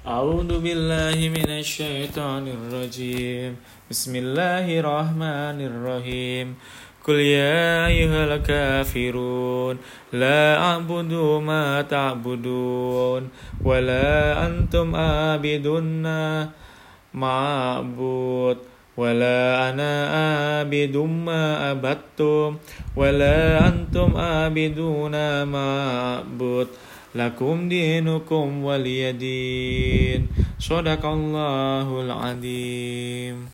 أعوذ بالله من الشيطان الرجيم. بسم الله الرحمن الرحيم. قل يا أيها الكافرون لا أعبد ما تعبدون ولا أنتم عابدون ما أعبد ولا أنا عابد ما عبدتم ولا أنتم عابدون ما أعبد. لكم دينكم ولي دين. صدق الله العظيم.